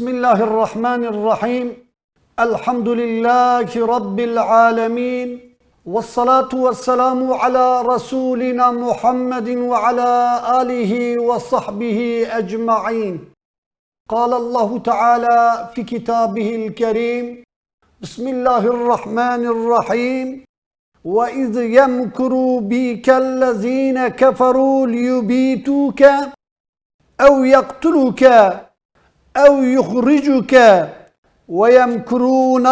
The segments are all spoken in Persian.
بسم الله الرحمن الرحيم. الحمد لله رب العالمين. والصلاة والسلام على رسولنا محمد وعلى آله وصحبه أجمعين. قال الله تعالى في كتابه الكريم بسم الله الرحمن الرحيم. وإذ يمكر بك الذين كفروا ليبيتوك أو يقتلوك أو يخرجك ويمكرون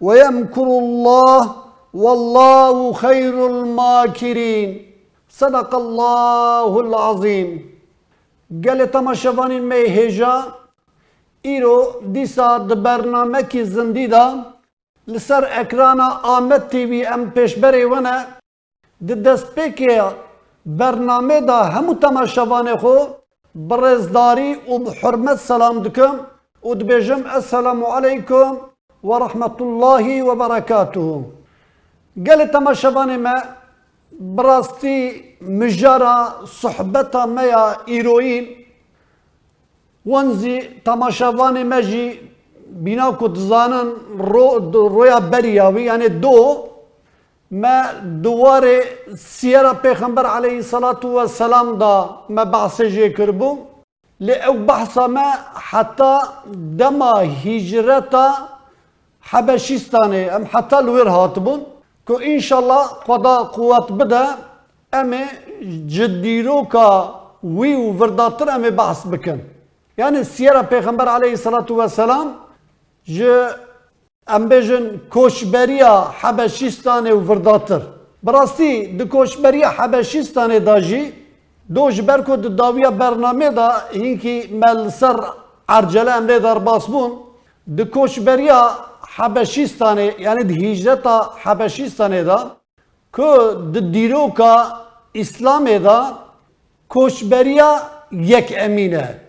ويمكر الله والله خير الماكرين. صدق الله العظيم. گل تماشوانین می هجا ایرو دیسا د برنامه کی زندی دا لسر أكرانا آمد تی وی ام پیشبری وأنا د دست برنامه دا همو تماشوان خو برزداري وبحرمة سلام دكم ودبيجم السلام عليكم ورحمة الله وبركاته قال تماشباني ما براستي مجارة صحبتا ميا إيروين وانزي تماشباني مجي بناكو تزانن رو رويا برياوي يعني دو ما دوار سيارة پیغمبر عليه الصلاة والسلام دا ما بحث جي كربو لأو بحث ما حتى دما هجرتا حبشستاني أم حتى الوير هاتبون كو إن شاء الله قضاء قوات بدا أم جديروكا وي وفرداتر أم بحث بكن يعني السيارة پیغمبر عليه الصلاة والسلام جي ام بجن کوشبریا حبشستان و ورداتر براستی دو کوشبریا حبشستان داجی دو جبر کو دو داویا برنامه دا اینکی مل سر عرجله امده در باسبون دو کوشبریا حبشستان یعنی دو هیجرت حبشستان دا که دو دیروکا اسلام دا کوشبریا یک امینه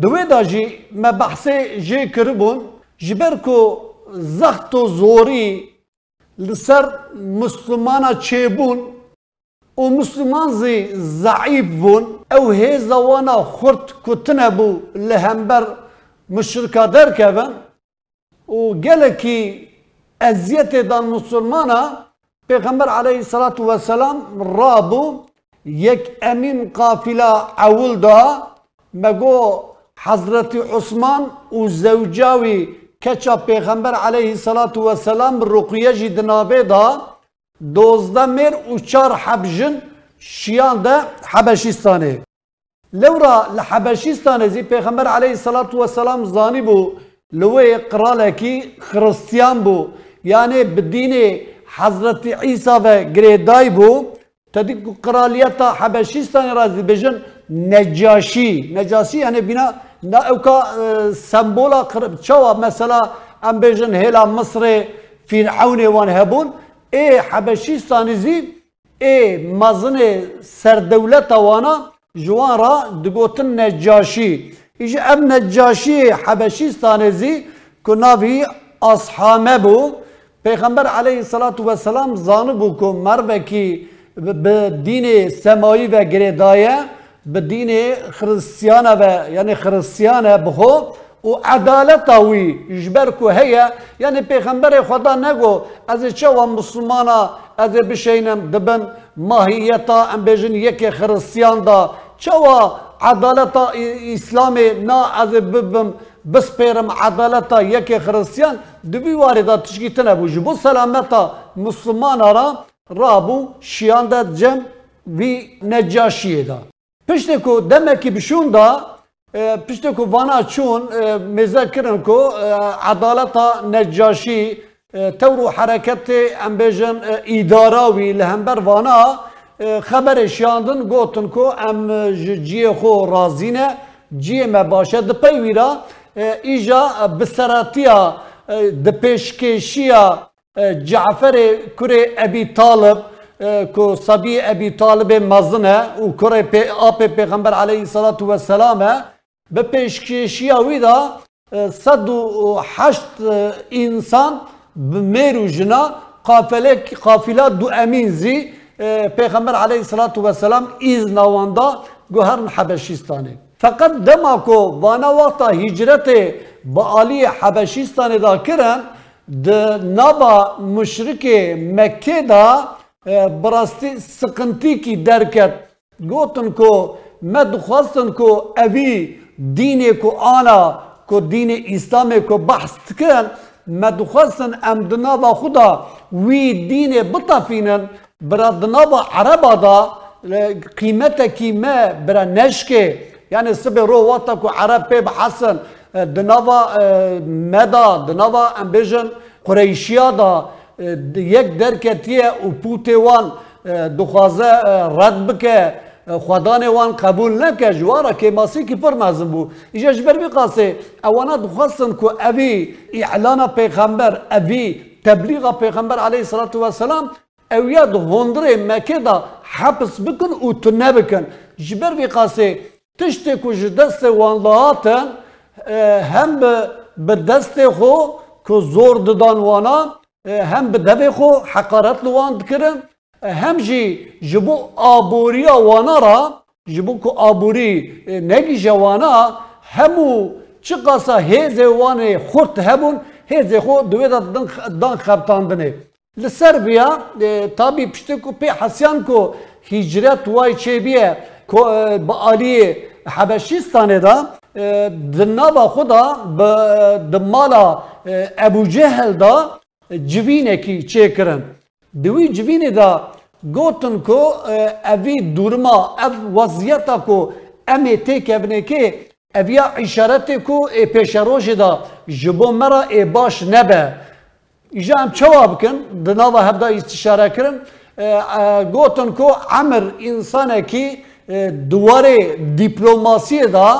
دوی داجی مبحث جی کربون جبر کو زخت و زوری لسر مسلمان چه بون او مسلمان زی ضعیف بون. او هیز وانا خورت کتنه بو لهمبر مشرک در که بن او گله کی ازیت دان مسلمان پیغمبر علیه صلی و سلام رابو یک امین قافلا اول دا. مگو حضرت عثمان و زوجاوی yek emîn qafila ewil da me got Hazreti Osman û zewcawî keça Pêxember aleyhissalatu vesselam ruqiye jî di navê da dozda mêr û çar hebjin şiyan de Hebeşistanê. Lewra li Hebeşistanê zî Pêxember aleyhissalatu vesselam zanî bû li wê qiralekî Xristiyan bû yani bi dînê Hazreti İsa ve اوكا آه, سمبولا قرب تشوا مثلا ام بيجن هلا مصري فرعوني وان هبون اي حبشي سانيزي اي مزن سر دولته وأنا جوان را دقوتن نجاشي يجي ام نجاشي حبشي سانيزي كنا في اصحابه بو. پیغمبر علیه الصلاة و السلام زانه بو مر مروکی به دین سمایی و گریدایه. به دین خرسیان و یعنی خرسیان بخو و عدالت اوی جبر کو هیا یعنی پیغمبر خدا نگو از چه و مسلمانا از بشینم دبن ماهیتا ام بجن یک خرسیان دا. چه و عدالت اسلام نا از ببم بس پیرم عدالت یک خرسیان. دوی وارده تشکیتنه بو. جبو سلامتا مسلمان را رابو شیان دا جم وی نجاشیه دا. پشت کو دمه کی بشون پشت کو وانا چون مزه کرن کو عدالت نجاشی تورو حرکت امبیژن اداره وی لهمبر وانا خبر شاندن گوتن کو ام جی خو رازینه جی ما باشه د پیویرا ایجا بسراتیا د پیشکشیا جعفر کره ابی طالب کو صبی ابی طالب مزنه او کره پی آپ پیغمبر علیه صلاات و سلامه به پیشکشی اویدا صد و انسان میروجنا قافله قافله دو امین زی پیغمبر علیه صلاات و سلام از نواندا گهرن حبشیستانی فقط دما کو وانا وقت هجرت با علی حبشیستانی دا کرن ده نبا مشرک مکه دا براستی سقنتی کی درکت گوتن کو مد خواستن کو اوی دین کو آنا کو دین اسلام کو بحث کن مد خواستن ام دنابا خدا وی دین بطفینن برا دنابا عربا دا قیمت کی ما برا نشکه یعنی سبه رو واتا کو عرب پی بحسن دنابا مدا دنابا ام بیجن قریشیا دا یک درکتیه و پوته وان دخوازه رد بکه خدان وان قبول نکه جوارا که ماسی که پر مازم بو. ایجا جبر بی اوانا دخواستن که اوی اعلان پیغمبر اوی تبلیغ پیغمبر علیه الصلاة والسلام اویا ده هندره مکه دا حبس بکن و تنه بکن. جبر بی قاسه تشتی که جدست وان لاتن هم به دست خو که زور ددان وانا هم به دوی خو حقارت لوان دکرن هم جی جبو آبوریا وانا را جبو که آبوری نگی جوانا همو چه قاسا هیز وانه خورت همون هیز خو دوی دا دان خبتاندنه لسر بیا تابی پشته کو پی حسیان کو هجرت وای چه بیه با آلی حبشیستانه دا دنابا خدا به دمالا ابو جهل دا جوینه کی چه کرن. دوی جوینه دا گوتن کو اوی دورما او وضعیتا کو امی تیک ابنه که اویا اشارت کو پیش روش دا جبو مرا ای باش نبه. ایجا هم چوا بکن دناوا هبدا استشاره کرن. گوتن کو عمر انسانه کی دواره دیپلوماسی دا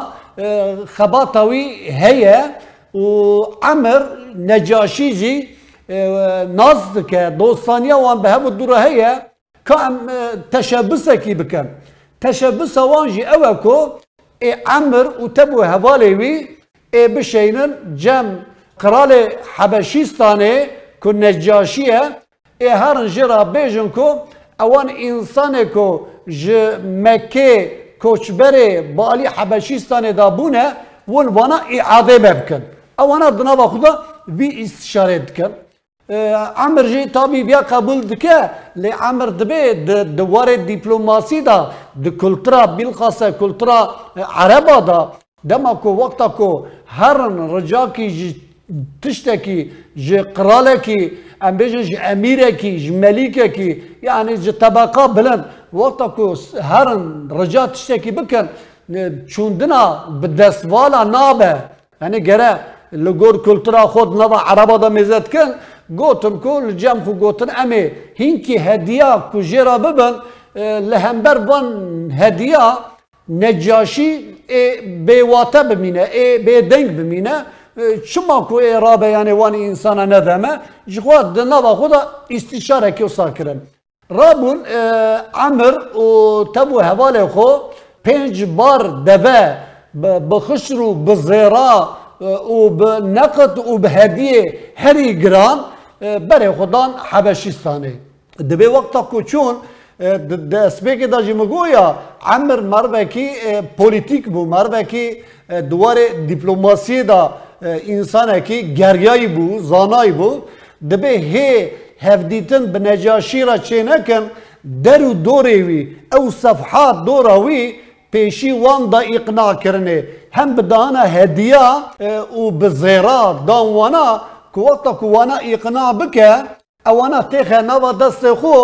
خباتوی هیه. و عمر نجاشی جی ناز که دوستانیا وان به همو دوره هیه که ام تشبسه کی بکن تشبس وان جی اوه کو ای عمر و تبو هوالی وی ای بشینن جم قرال حبشیستانه که نجاشیه ای هرن جرا بیجن کو اوان انسانه کو ج مکه کوچبره بالی حبشیستان دا بونه ون وأنا اعاده بکن. اوانا دنابا خدا وی استشاره دکن عمر جی تابی بیا قبول دکه لی عمر دبی دوار دیپلوماسی دا د کلترا بالخاصه کلترا عربا دا دما کو وقتا کو هرن رجا کی تشتکی ج قراله کی ام بیجن ج کی ملیکه کی یعنی ج طبقه بلند وقتا کو هرن رجا تشتکی بکن چوندنا به دستوالا نابه یعنی گره لگور کلترا خود نوا عربا دا می‌زد کن گوتن کل جمع خو گوتن امی هینکی هدیه کو جرا ببن لهمبر وان هدیه نجاشی بیواته بمینه بی دنگ بمینه چما کو رابه یعنی وانی انسان ندمه جخوات دنوا خدا استشاره که ساکرن رابون عمر و تبو حواله خو پنج بار دوه بخشر و بزیرا و بنقد و بهدیه هری گران بره خودان حبشیستانه دبی وقتا کو چون دسبه دا جی مگویا عمر مروکی پولیتیک بو. مروکی دوار دیپلوماسی دا انسان کی گریایی بو زانایی بو. دبه هی هفدیتن به نجاشی را چه نکن در و دوری وی او صفحات دوراوی پیشی وان دا اقناع کرنه. هم بدانا هدیه و بزیرا دان که وانا اقناع بکه اوانا تیخه نوا دست خو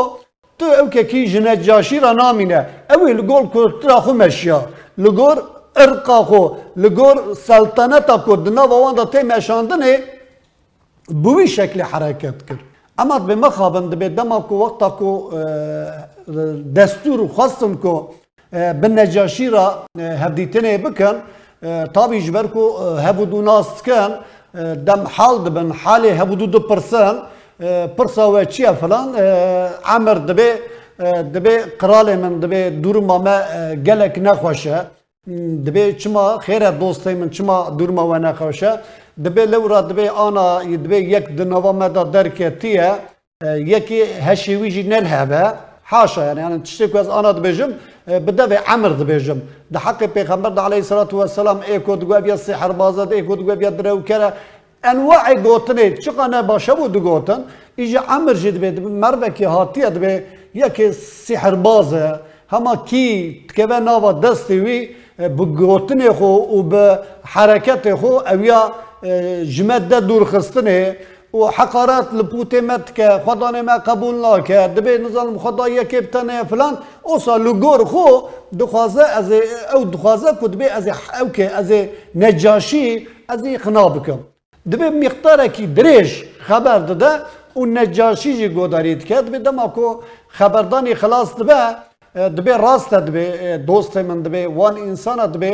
تو او که کی جنجاشی را نامینه اوی لگول کلترا خو مشیا لگور ارقا خو لگور سلطنتا کو دنا وان دا تی مشاندنه بوی شکل حرکت کرد اما به مخابند به دما کو وقتا کو دستور خواستن کو به نجاشی را هبدیتنه بکن تابی ناس کن دم حال دبن حالی هبود دو پرسن پرسا و فلان عمر دبی دبی قرال من دبی دورم ما گلک نخوشه. دبی چما خیر دوستی من چما دورم و نخوشه. دبی لورا دبی آنا دبی یک دنوا مدا درکتیه یکی هشیویجی نل هبه حاشا یعنی یعنی تشتی که از آنا دبیجم. بدوی عمر دبیجم. ده حق پیغمبر ده علیه الصلاة والسلام ایکو دگو بیا سحر بازد ایکو دگو درو کره. انواع گوتنه چقانه باشه بود گوتن؟ ایجا عمر جد بید مروه که هاتیه دبی یکی سحر بازه هما کی تکوه ناوا دستی وی بگوتن خو و به حرکت خو اویا جمد ده دور خستنه و حقارات لپوت مت که خدا ما قبول نکرد دبی نظام خدا یکی بتنه فلان اوسا لگور خو دخوازه از او دخوازه کد بی از او که از نجاشی از اقنا بکم دبی مقدار کی درش خبر داده و نجاشی جی گودارید کرد دبی دما کو خبردانی خلاص دبه دبی راست دبی دوست من دبی وان انسان دبی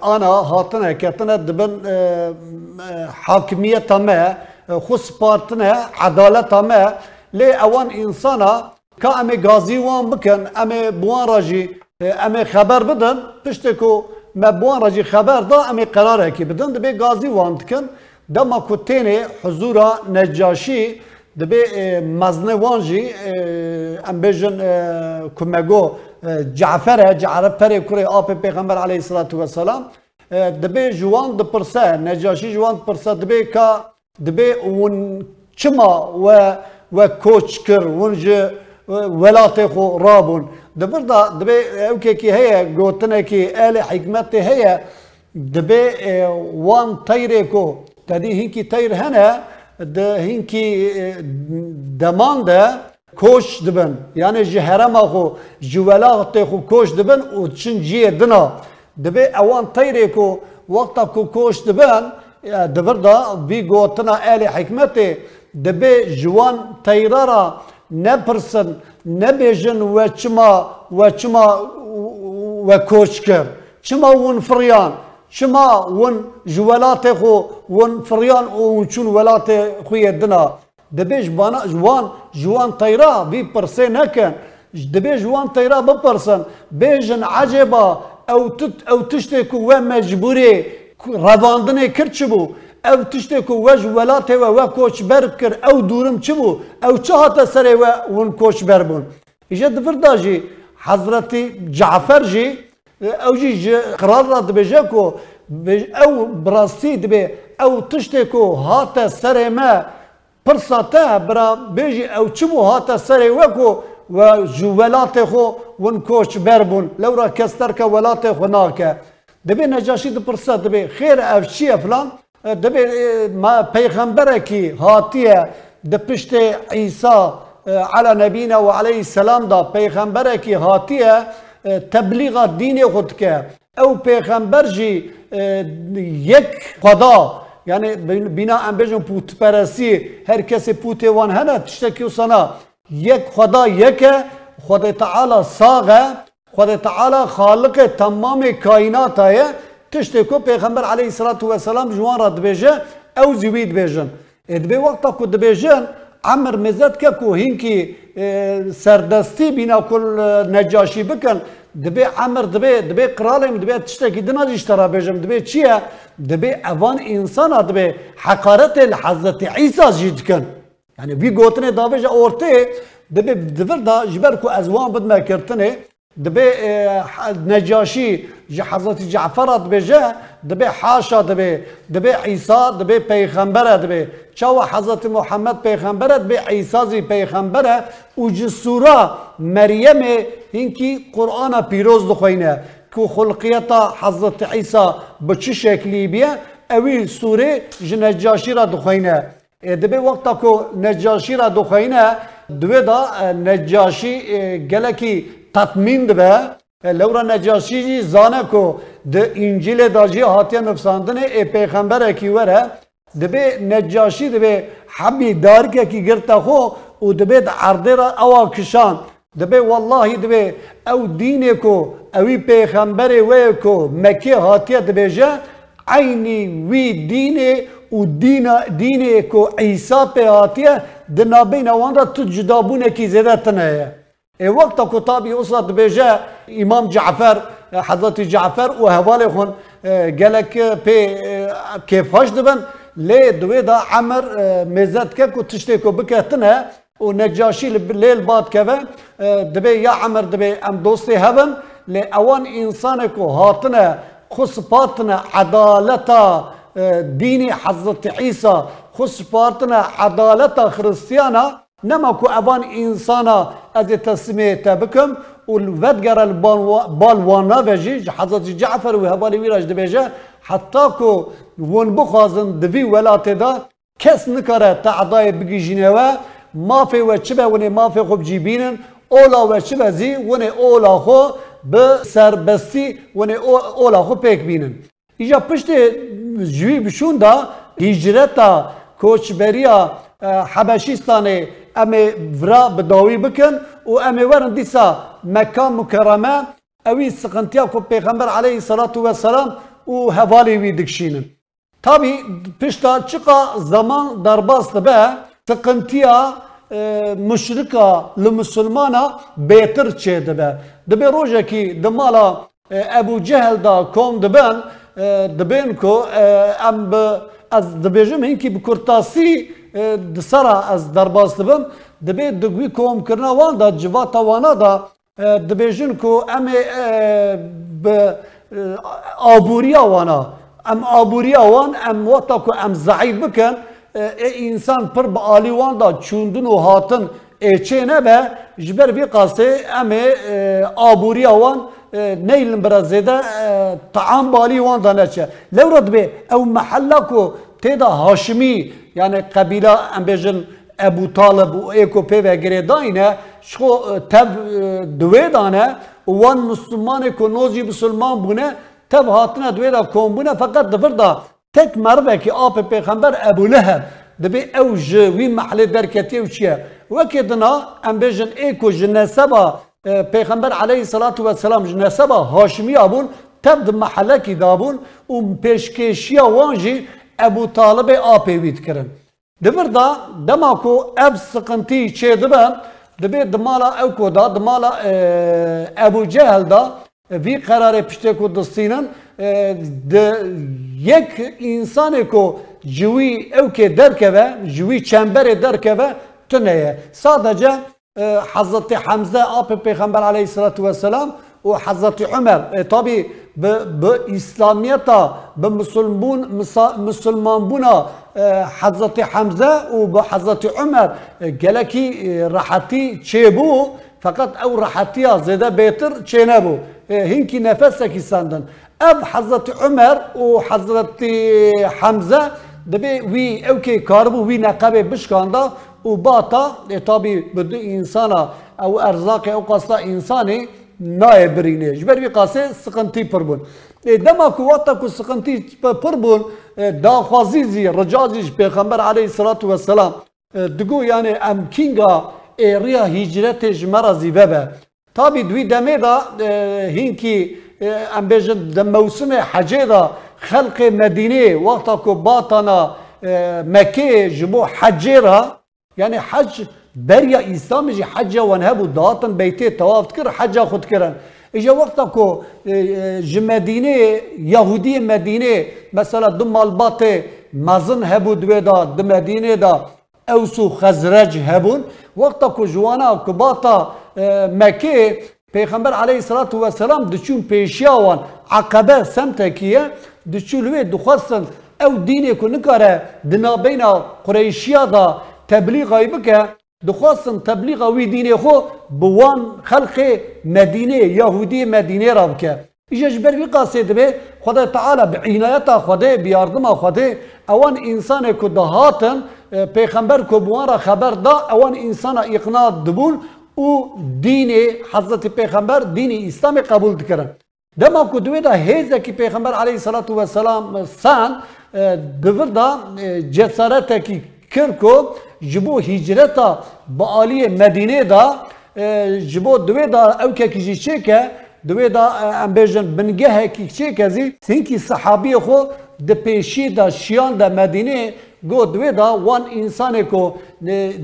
آنا هاتنه کتنه دبن حاکمیت همه خص پارتنه عدالت همه لی اوان انسانا که امی گازی وان بکن امی بوان راجی امی خبر بدن پشت کو ما بوان راجی خبر دا امی قراره کی بدن دبی گازی وان دکن دما کتینه حضورا نجاشی دبی مزنه وانجی ام بیجن کمگو جعفر جعفر پره کره آب پیغمبر علیه الصلاة والسلام دبی جوان دپرسه نجاشی جوان دپرسه دبی که دبی ون چما و و کوچ کر ونج ولات خو رابون. دبر دا دبی اوکی کی هيا گوتنه کی ال حکمت هيا دبی وان تیره کو. تدی هینکی تیر هنه ده هینکی دمان ده کوش دبن. yani ji herema xo ji welatê xo koş dibin û çin ciyê dina dibe ewan teyrê ku wexta ku ده برد اوهی گوتنه حکمت حکمتی دبی جوان تیرا را نپرسن نبیشن و چما و چما و کوچکر چما ون فریان چما ون جولاته خو ون فریان او چون ولاته خی دنا دبیش بنا جوان جوان تیرا بی پرسن هکن دبی جوان تیرا بپرسن. بیشن عجبا او تو او تشت کو و مجبری ڕەواندنێ کرد چ بوو؟ ئەو تشتێک و وەژ وەلاتێوە وە کۆچبەر کرد ئەو دوورم چ بوو؟ ئەو چ هاتە سەرێوە ون کۆچبەر بوون. ئیژە دفرداژی حەزرەتی جعفەرژی ئەوژی قرارڕ دبێژە و ئەو براستی دبێ ئەو تشتێک و هاتە سەرێمە پرساتە برا بێژی ئەو چ بوو هاتە سەرێ وەکو و ji welatê xwe win koçber bûn lewra kes terke welatê xwe nake. دبی نجاشی دو پرسا دبی خیر اف فلان؟ دبی ما پیغمبره کی هاتیه د پشت عیسی على نبینا و علیه السلام دا پیغمبره کی هاتیه تبلیغ دین خود که. او پیغمبر جی یک خدا bina em bêjin pûtperestî her kesê pûtê wan hene tiştekî sana yek xweda yeke Xwedê Teala sağ e Xwedê خدا تعالی خالق تمام کائنات ایه تشت کو پیغمبر علیه الصلاۃ والسلام جوان را دبیجه او زوید بیجن ادبه وقت کو دبیجن عمر مزد که کو هین کی سردستی بنا کل نجاشی بکن. دبی عمر دبی دبی قرالم دبی تشت کی دنا دشترا بیجم دبی چیه؟ دبی اوان انسان دبی حقارت حضرت عیسی جدکن. یعنی وی گوتنه داویجه اورته دبی دبر دا جبر کو ازوان بد ما کرتنه دبی نجاشی حضرت جعفر دبی جه دبی حاشا دبی دبی عیسی دبی پیغمبر دبی. چاو حضرت محمد پیغمبر دبی عیسی زی پیغمبر او جسورا مریم قرآن پیروز دخوینه. که خلقیتا حضرت عیسی به چه شکلی بیه؟ اوی سوره را دخوینه. دبی وقتا که نجاشی را دخوینه دوی دا نجاشی گلکی تطمین دبه لورا نجاشی جی زانه کو د انجیل داجی هاتیه نفساندنه ای پیغمبر کی وره دبی نجاشی دبی حبی دار که کی گرتا خو و دبی د عرضه را اوا کشان دبی والله دبی او دینه کو اوی پیغمبر وی کو مکی هاتیه دبی جه عینی وی دینه و دین دینه کو عیسی په هاتیه د نابین وان را تو جدابونه کی زیاده تنه وقت كتابي وصلت بيجا إمام جعفر حضرت جعفر وهوالي خون قالك بي كيفاش دبن؟ لي دويدا عمر ميزات كيف تشتيكو بكاتنا ونجاشي الليل بعد كذا دبي يا عمر دبي ام دوستي هبن لأوان إنسانكو هاتنا خصباتنا عدالتا ديني حضرت عيسى خصباتنا عدالتا خريستيانا نما کو اوان انسانا از تسميه تبكم والفدقر البالوانا بجي حضرت جعفر وهبالي ويراج دبيجه حتى كو ون بخازن دفي ولاته دا کس نکاره تعدای بگی جنوا مافی و چبه ونه مافی خوب جیبینن اولا و چبه زی اولا خو به سربستی ونه اولا خو پیک بینن. ایجا پشت جوی بشون دا هجرتا کوچبریا حبشیستانه امی ورا بداوي بکن و امی ورن دیسا مكان مكرمه اوي سقنتیا کو پیغمبر علیه صلاات و سلام و هواالی وی دکشینن. طبی پشت آچقا زمان در باز به سقنتیا مشرکا ل بهتر چه دب. دب روزه کی دملا ابو جهل دا کم دبن دبن کو ام از دبیم هنگی بکرتاسی دسرا از درباز دبم دبی دگوی کوم کرنا وان دا جوا توانا دا دبیجن کو ام به آبوریا وانا ام آبوریا وان ام وقتا کو ام ضعیف بکن انسان پر با آلی وان دا چوندن و هاتن ایچه نه به جبر وی قاسه ام آبوریا وان نيل برازيدا طعام بالي وان دانشا لو رد بي او محلكو تيدا هاشمي yani طالب و ایکو پیوه گره داینه شو تب دوی دانه وان مسلمان کو نوزی مسلمان بونه تب هاتنه دوی دا کومبونه فقط دفر دا. تک مروه که آپ پیغمبر ابو لهب دبی او جوی محل درکتی و چیه؟ وکی دنا ام بیجن ایکو جنسبا پیغمبر علیه الصلاة والسلام جنسبا هاشمی آبون تب د محله کی دابون و پیشکشیا وانجی ابو طالب آپی وید کرن دبر دا دما کو اب سقنتی چه دبن دبی دمالا او کو دا دمالا ابو جهل دا وی قرار پشت کو دستینن د یک انسان کو جوی او که درکوه جوی چنبر درکوه تنه sadece Hazreti Hamza Apı Peygamber Aleyhisselatü Vesselam و Hazreti Ömer e, tabi bu İslamiyet'a وحضرت عمر طبي بإسلاميته بمسلمون مسلمان بنا آه، حضرت حمزة وبحضرت عمر. آه، جلكي آه، راحتي تشيبو فقط أو راحتيها زيادة بيتر تشينابو هنكي نفسك ساندن أب حضرت عمر وحضرت حمزة دبي وي أوكي كاربو وي نقبه بشكاندا وباتا طبي بده إنسانا أو أرزاق أو قصة إنساني نايبرينه جبر بي قاسه سقنتي پربون دما کو وقتا کو سقنتي پربون دا خوازيزي رجازيش پیغمبر عليه الصلاه والسلام دگو يعني ام كينغا اريا هجرت جمرا زيبه Tabi دوی دمه دا هینکی ام بیجن موسم حجه دا خلق مدینه وقتا کو باتانا مکه جبو حجه hebu datan بریا اسلام جی حج و نه بود داتن بیت تواف کر حج خود کرن اجا وقتا کو ج مدینه یهودی مدینه مثلا دو مال مزن هبو دو دا مدینه دا اوسو خزرج هبون وقتا کو جوانا کو باتا مکه پیغمبر علیه الصلاة والسلام د چون وان عقبه سمت کیه د چولوی د خوستن او دینه کو نکاره د نابینا قریشیا دا تبلیغ غیب که دخواستن تبلیغ وی دین خو بوان خلق مدینه یهودی مدینه را بکه. ایش بر وی به خدا تعالی به عنایت خدا بیاردم خدا اوان انسان که دهاتن پیغمبر که بوان را خبر دا اوان انسان اقناع دبون او دین حضرت پیغمبر دین اسلام قبول دکرن. دما کو دوی دا هیز کی پیغمبر علیه صلی و سلام سان دور دا جسارت کی کرکو جبو هجرتا با عالی مدینه دا جبو دوی دا او که کجی چه که دوی دا ام بیجن بنگه کی چه کزی سینکی صحابی خو د پیشی دا شیان دا مدینه گو دوی دا وان انسان کو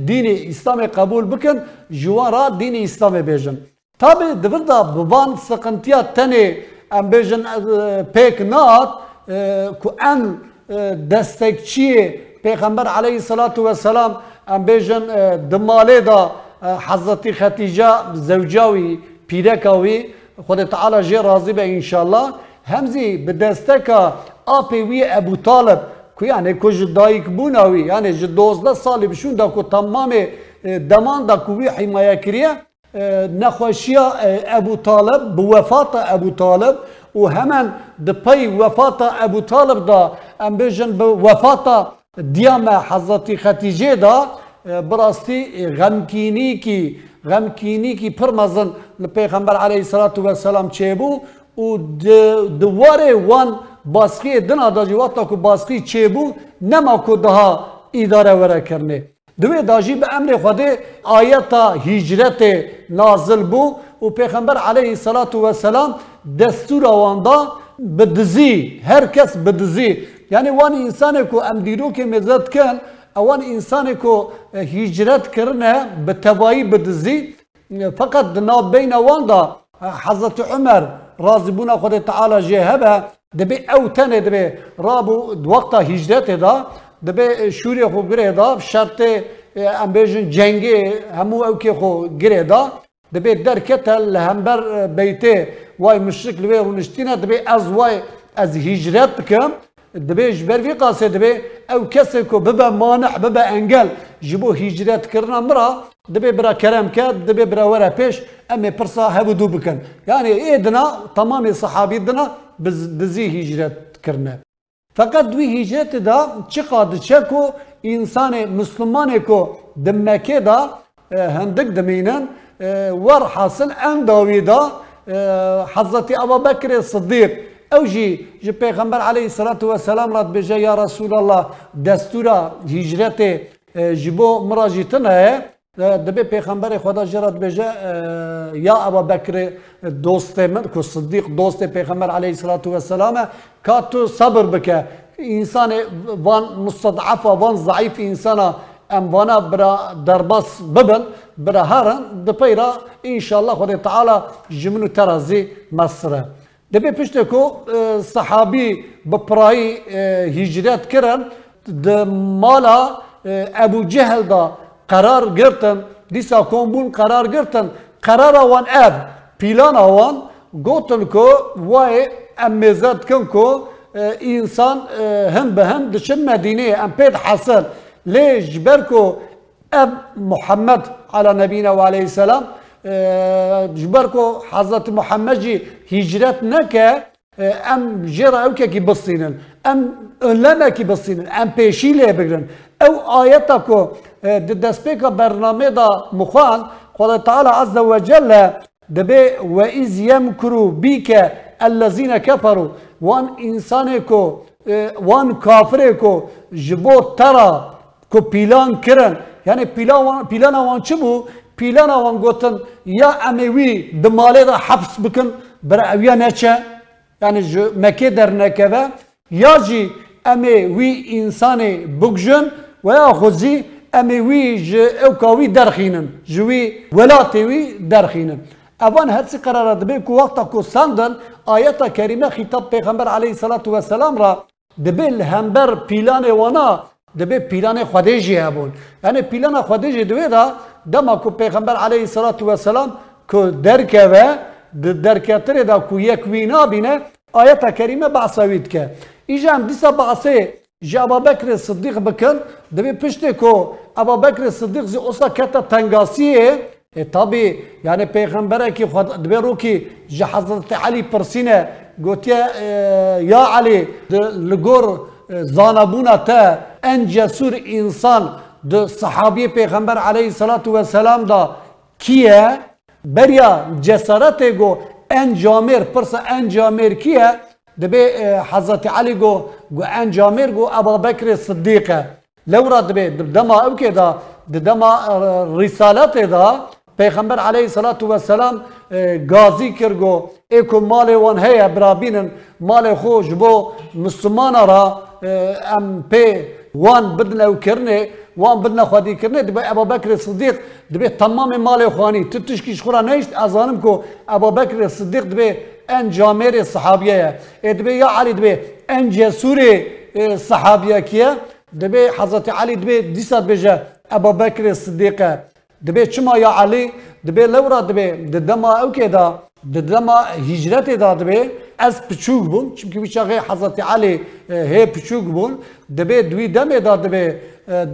دین اسلام قبول بکن جوارا دین اسلام بیجن تابه دوی دا بوان سقنتیا تنه ام بیجن پیک نات کو ان دستکچی پیغمبر علیه الصلاة والسلام ام بیجن دماله دا حضرت خدیجه زوجاوی پیرکاوی خود تعالی جه راضی به انشالله همزی به دستکا آپی وی ابو طالب که یعنی که دایک بوناوی یعنی جه دوزده سالی بشون دا که تمام دمان دا که وی حمایه کریه. نخوشی ابو طالب بوفات ابو طالب و همان دپی وفات ابو طالب دا ام بجن بوفات دیام حضرت خدیجه دا براستی غمکینی کی غمکینی کی پرمزن پیغمبر علیه الصلاة والسلام چه بو و دواره وان باسقی دنا دا جواتا کو باسقی چه بو نما کو دها اداره وره کرنه دوی داجی به امر خود آیتا هجرت نازل بو و پیغمبر علیه الصلاة والسلام دستور آواندا بدزی هر کس بدزی یعنی وان کو ام دیرو که مزد کن اوان انسان کو هجرت کرنه به تبایی بدزی. فقط ناب بین وان دا حضرت عمر راضی بونا خود تعالی جهبه دبی او تنه دبی رابو وقتا هجرت دا دبی شوری خو گره دا شرط ام بیجن جنگی همو او که خو گره دا. دبی در کتل لهمبر بیته وای مشرک لوی رونشتینه دبی از وای از هجرت کم دبي جبر في قاسي دبي او كسكو ببا مانع ببا انقل جبو هجرات كرنا مرا دبي برا كلام كاد دبي برا ورا بيش امي برصا هبو دوبكن يعني ايدنا تمام صحابي دنا دزي هجرات كرنا فقط دوی هجرت دا چی قاد چکو انسان مسلمانه کو دمکه دا هندک دمینن ور حاصل ام داوی دا حضرت ابو بکر صدیق أو جي جي پیغمبر عليه الصلاة والسلام رات بجا يا رسول الله دستورا هجرت آه، جبو مراجتن هي آه، دبي پیغمبر خدا جرات بجا آه، يا ابا بكر دوست من كو صديق دوست پیغمبر عليه الصلاة والسلام كاتو صبر بك انسان وان مستضعف وان ضعيف انسان ام وأنا برا درباس ببن برا هارن دبيرا ان شاء الله خدا تعالى جمنو ترازي مصر دەبێ پشتێکۆ سەحابی آه، بەپڕایی آه، هیجرێت کرن مالا آه، ئەبوجههلدا قەرار گرتن دیسا کۆمبوون قەرار گرتن قرار ئەب قرار گوتن کۆ وایە ئەم مێزە دکن کۆ ئینسان هەم انسان هم بهم مەدینەیە ئەم ام بيت لێ ژبەر کۆ اب محمد على نبينا وعليه السلام. جبر کو حضرت محمد جی هجرت نکه ام جرا أو کی بسینن ام لما کی بسینن ام پیشی لی بگرن. أو آیتا کو آه، دسپیک برنامه دا مخوان خدا تعالی عز وجل دبي و يمكروا بك الذين كفروا کفروا. وان انسان کو آه، وان کافر کو جبو ترا کو پیلان کرن. یعنی پیلان وان چه بو؟ پیلان وان گوتن یا امیوی دماله دا حبس بکن بر اویا نچه یعنی مکه در نکوه یا جی امیوی انسان بگجن و یا خوزی امیوی ج اوکاوی درخینن جوی ولاتوی درخینن اوان هرسی قرار دبی کو وقتا کو ساندن آیتا کریمه خطاب پیغمبر علیه الصلاة والسلام را دبی همبر پیلان وانا دبی پیلان خودجی هبون یعنی پیلان خودجی دوی دا دما کو پیغمبر علیه الصلاة والسلام کو درکه و درکتره دا کو یک وینا بینه آیت کریمه بعصوید که. ایجا هم دیسا بعصه جا ابا بکر صدیق بکن دبی پشته کو ابا بکر صدیق زی اصلا کتا تنگاسیه. e tabi yani peygambere ki dibê rokî ji Hazreti Alî pirsîne gotiye ya Alî li gor zanabûna te en cesur insan. Di sahabiyê peygamber aleyhissalatu vesselam da kiye? Beriya cesaretê got en camêr pirsa en camêr kiye? دبي حضرت علي جو جو ان جامير جو ابا بكر الصديق لورا دبي دما او كده دما رسالت دا پیغمبر علیه الصلاة والسلام گازی کرگو ایکو مال وان هیا برابینن مال خوش بو مسلمان را ام پی وان بدنا او کرنه وان بدنا خودی کرنه دبی ابا بکر صدیق دبی تمام مال خوانی. تتشکیش خورا نیشت ازانم کو ابا بکر صدیق دبی ان جامر صحابیه دبی یا علی دبی ان جسور صحابیه کیه؟ دبی حضرت علی دبی دیسا بجه ابا بکر صدیقه دبي چما يا علي دبي لورا دبي دما او كده ددما هجرت داد به از پچوک بون چونکه ویچاقه حضرت علی هی پچوک بون دبه دوی دم داد به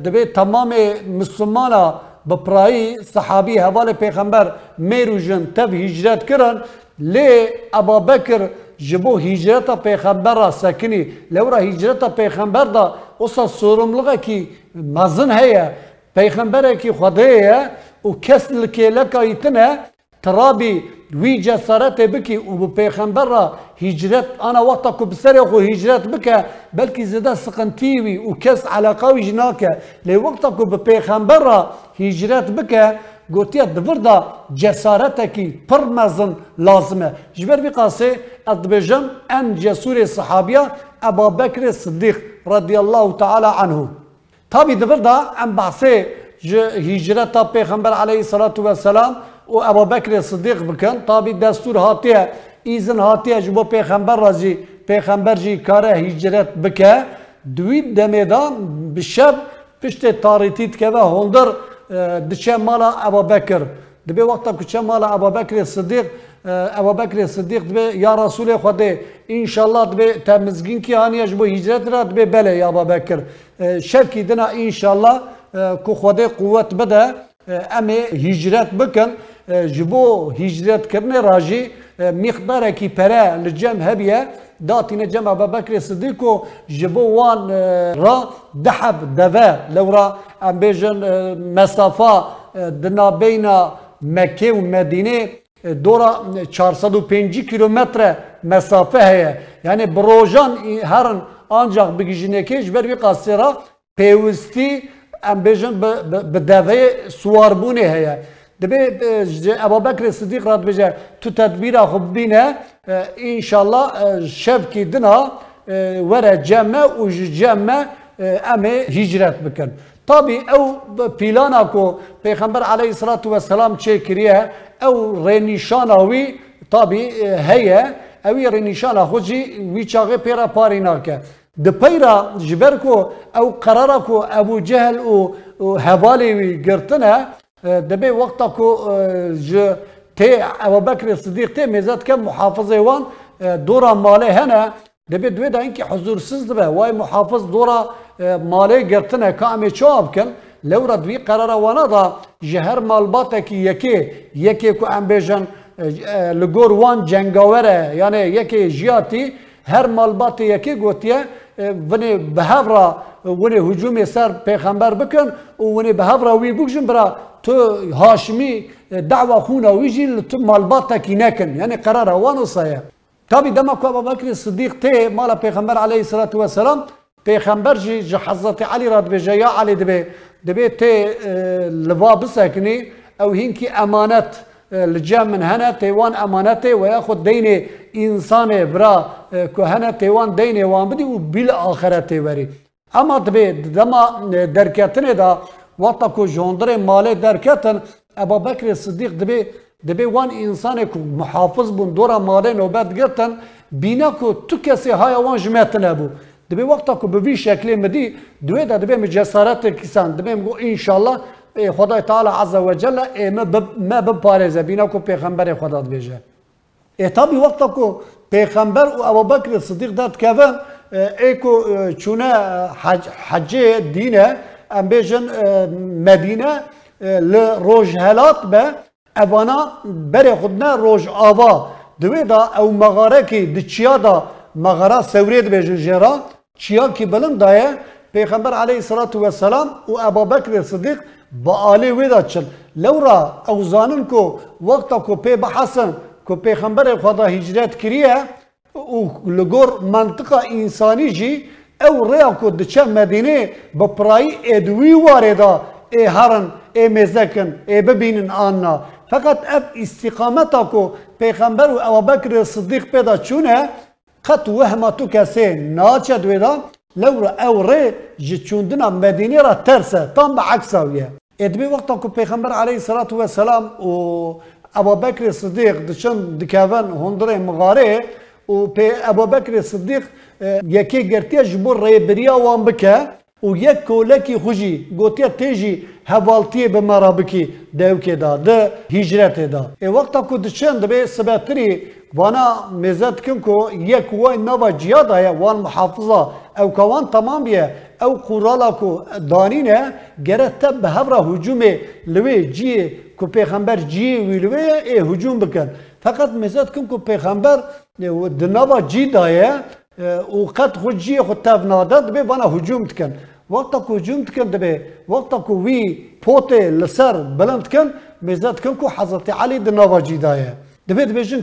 دبه تمام مسلمانا بپرایی صحابی حوال پیغمبر میروژن تب هجرت کرن لی ابا بکر جبو هجرت پیغمبر را سکنی لورا هجرت پیغمبر دا اصلا سورملغه کی مزن هيا پیغمبر کی خدایه و کس لکی لکایتنه ترابي وی جسارت بکی و به پیغمبر را هجرت آنا وقتا کو بسر خو هجرت بکه بلکه زده سقنتی وی و کس علاقه وی جناکه. لی وقتا کو به پیغمبر را هجرت بکه گوتیا دور جسارت کی پر مزن لازمه. جبر بی قاسه ادبجم ان جسور صحابیه ابا بکر صدیق رضی الله تعالی عنه. تابی دور دا ام بحثه هجرت پیغمبر علیه الصلاة والسلام و ابا بکر صدیق بکن تابی دستور هاتیه ایزن هاتیه جبو پیغمبر رازی پیغمبر جی کاره هجرت بکه دوی دمیدان بشب پشت تاریتیت که و هندر دچه مالا ابا بکر دبی وقتا کچه مالا ابا بکر صدیق ابا بکر صدیق دبی یا رسول خدا انشالله دبی تمزگین کی هانیه جبو هجرت را دبی بله یا ابا بکر شب کی دنا انشالله کو خدا قوت بده امی هجرت بکن جبو هجرت کرنه راجی مقدار کی پره لجم هبیه داتین جمع ابا بکر صدیق و جبو وان را دحب دوا لورا ام بیجن مسافه دنا بین مکه و مدینه دورا 405 کیلومتر مسافه هست یعنی بروجان هرن ancak بگیجینه که جبر بی قصیرا پیوستی ام بیجن به دوه سواربونه هست دبی ابو بکر صدیق راد بجه تو تدبیر خب بینه انشالله شب کی دنا وره جمع و جمع امه هجرت بکن طبی او پیلانا کو پیغمبر علیه الصلاة والسلام چه کریه او رنیشاناوی طبی هیه اوی رنیشانا خوشی وی چاقه پیرا پارینا که د پیرا جبر کو او قرار کو ابو جهل او حوالی وی گرتنه دبی وقتا کو ج تی ابو بکر صدیق تی مزد که محافظه وان دورا ماله هنه. دبی دوی دا اینکه حضورسز دبه. وای محافظ دورا ماله گرتنه کامی چواب کن؟ لورا دوی قرار وانا دا جهر مالباته کی یکی یکی کو ام لگور وان جنگاوره. یعنی یکی جیاتی هر مالبات یکی گوتیه. آه، وني بهفرا وني هجوم يسار پیغمبر بکن و وني بهفرا وی بکشن برا تو هاشمی آه، دعوة خونا ويجي مالباتا كيناكن يعني قرار وانو صايا تابي دما كو ابو بكر الصديق تي مالا پیغمبر عليه الصلاة والسلام پیغمبر جي, جي حضرت علي راد بجايا علي دبي دبي تي آه، لوا بسكني أو هنكي امانت. لجا من هنا تیوان امانته و یا خود دین انسان برا که هنا تیوان دین وان بدی و بیل آخرته بری اما دبی دما درکتنه دا وقتا که جندر مالی درکتن ابا بکر صدیق دبی دبی وان انسان که محافظ بون دورا مالی نوبت گرتن بینا که تو کسی های وان جمعتنه بو دبی وقتا که به وی شکلی مدی دوی دا دبی مجسارت کسان دبی مگو انشالله الله خدای تعالی عز و جل ما بپارزه بینا کو پیغمبر خدا بیجه اتابی وقت کو پیغمبر و ابو بکر صدیق داد که ایکو چونه حج حج دینه ام بیجن مدینه ل روج هلات به اوانا بر خودنا روج آوا. دوی دا او مغاره کی د چیا دا مغاره سورید بیجن جرا. چیا کی بلند دایه پیغمبر علیه الصلاة والسلام و ابو بکر صدیق با آلی ویدا چل. لورا او زانن کو وقتا کو پی بحسن کو پیغمبر خدا هجرت کریه او لگور منطقه انسانی جی او ریا کو دچه مدینه با پرایی ادوی واردا ای هرن ای مزکن ای ببینن آننا. فقط اف استقامتا کو پیغمبر و ابو بکر صدیق پیدا چونه قط وهما تو کسی ناچه دویدا لورا او ری جی چوندنا مدینه را ترسه تام به ادبي وقتا کو پیغمبر علیه الصلاة والسلام و ابو بکر صدیق دچن دکاون هندره مغاره و پی ابو بکر صدیق یکی گرتیا جبور ری بریا وان بکه و یک کولکی خوشی گوتیا تیجی هوالتی به مرابکی دوکه دا ده هجرت دا ای وقتا کو دچن دبه سبتری وانا مزد کن کو یک وای نوا جیاد آیا وان محافظه او کوان تمام بیه او قرالا کو دانینه گره تب به هفره هجوم لوی جی کو پیغمبر جی وی لوی ای هجوم بکن فقط مزد کن کو پیغمبر دنوا جی دایه و قد خود جی خود تاف نادد به وانا هجوم تکن وقتا کو هجوم تکن دبه وقتا کو وی پوت لسر بلند کن مزد کن کو حضرت علی دنوا جی دایه دبێت بێژن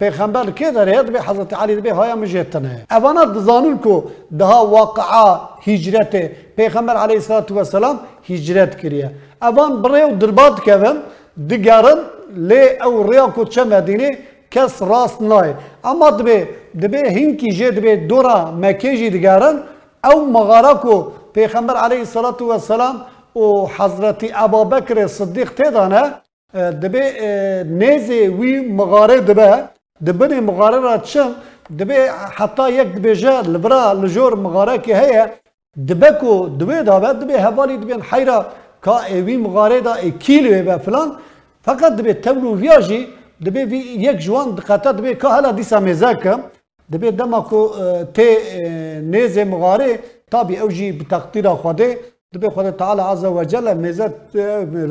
پیغمبر که در به حضرت علی به های مجت نه اوانا دزانون کو ده واقعا هجرت پیغمبر علی صلوات و سلام هجرت کریا اوان بریو دربات کوم دیگرن لی او ریا کو چه مدینه کس راست نای. اما دبه دبه هینکی جه دبه دورا مکیجی دیگرن او مغارا کو پیغمبر علیه صلات و سلام و حضرت ابا بکر صدیق تیدانه دبی نیزی وی مغاره دبه دبنی مغاره را چم دبی حتی یک دبیجه لبرا لجور مغاره که هیه دبه کو دبی دابه دبی حوالی دبین حیرا که وی مغاره دا کیلوه به فلان فقط دبی تبلو ویاجی دبی وی یک جوان دقیقه دبی که هلا دیسا میزاکه دبی دما کو تی نیزی مغاره تابی اوجی بتقدیر خوده دبی خدا تعالی عز و جل مزت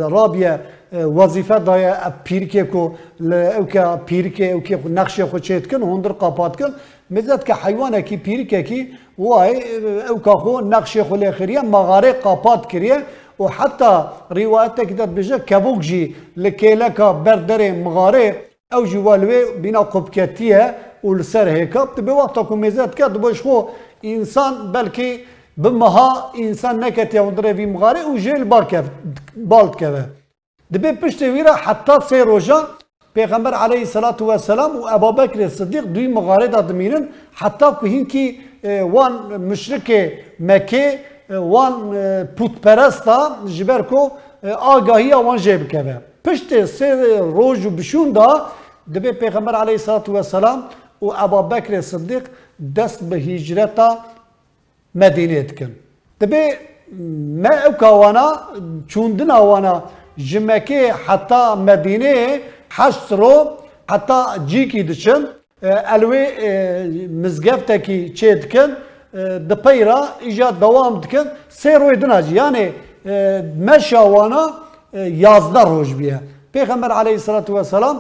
رابیه وظیفه دایه پیرکه کو أو که پیرکه أو که نقش خود چیت کن هندر قاپات کن. مزت که حیوانه کی پیرکه کی وای أو که خو نقش خود اخریه مغاره قاپات کریه. و حتی روایت داد بجه کبوک جی لکیلکا بردر مغاره أو جوالوی بینا قبکتیه و لسر هیکاب. دبی وقتا که مزت کرد باش خو انسان بلکه بمها انسان نکت یا اندره وی مغاره و جیل بار کف بالت کفه دبی پشت ویرا حتی سه روژا پیغمبر علیه الصلاة والسلام و ابا بکر صدیق دوی مغاره داد میرن حتی که هینکی وان مشرک مکه وان پوت پرستا جبر کو آگاهی وان جیب کفه پشت سه روز و بشون دا دبی پیغمبر علیه الصلاة والسلام و ابا بکر صدیق دست به هجرتا مدینه دکن دبی ما او کوانا چوندن آوانا جمکه حتی مدینه حشت رو حتی جی کی دچن الوی مزگفته کی چه دکن دپیرا ایجاد دوام دکن سه روی دناجی یعنی مشاوانا یازده روز بیه پیغمبر علیه الصلاة والسلام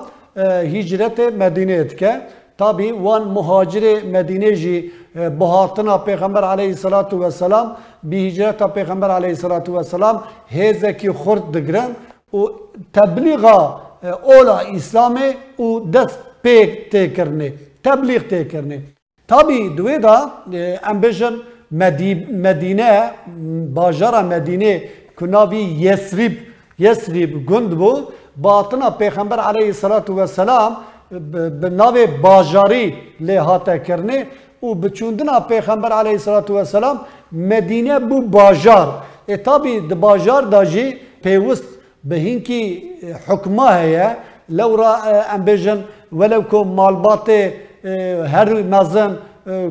تابی وان مهاجر مدینه جی بهاتنا پیغمبر علیه صلات و سلام بی هجرت پیغمبر علیه صلات و سلام هیزه کی خورد دگرن و تبلیغا اولا اسلام او دست پیک تی کرنه تبلیغ تی کرنه تابی دوی دا امبیشن مدینه باجر مدینه کناوی یسریب یسریب گند بو باطنا پیغمبر علیه صلات و به ناو باجاری لی هاته کرنه و بچوندنا پیغمبر علیه الصلاة والسلام مدینه بو باجار اتابی د باجار داجی پیوست به هینکی حکمه هیا لو را ام بجن ولو کو مالبات هر نظم